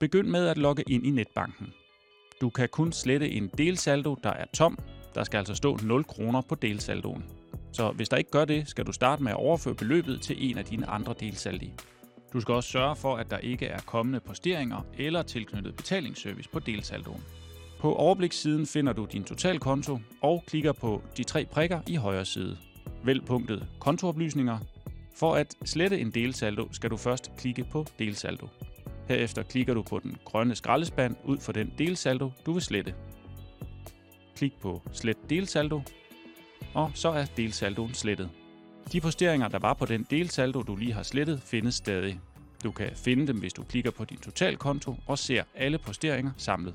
Begynd med at logge ind i netbanken. Du kan kun slette en delsaldo, der er tom. Der skal altså stå 0 kroner på delsaldoen. Så hvis der ikke gør det, skal du starte med at overføre beløbet til en af dine andre delsaldi. Du skal også sørge for, at der ikke er kommende posteringer eller tilknyttet betalingsservice på delsaldoen. På overblikssiden finder du din totalkonto og klikker på de tre prikker i højre side. Vælg punktet kontooplysninger. For at slette en delsaldo skal du først klikke på delsaldo. Herefter klikker du på den grønne skraldespand ud for den delsaldo, du vil slette. Klik på Slet delsaldo, og så er delsaldoen slettet. De posteringer, der var på den delsaldo, du lige har slettet, findes stadig. Du kan finde dem, hvis du klikker på din totalkonto og ser alle posteringer samlet.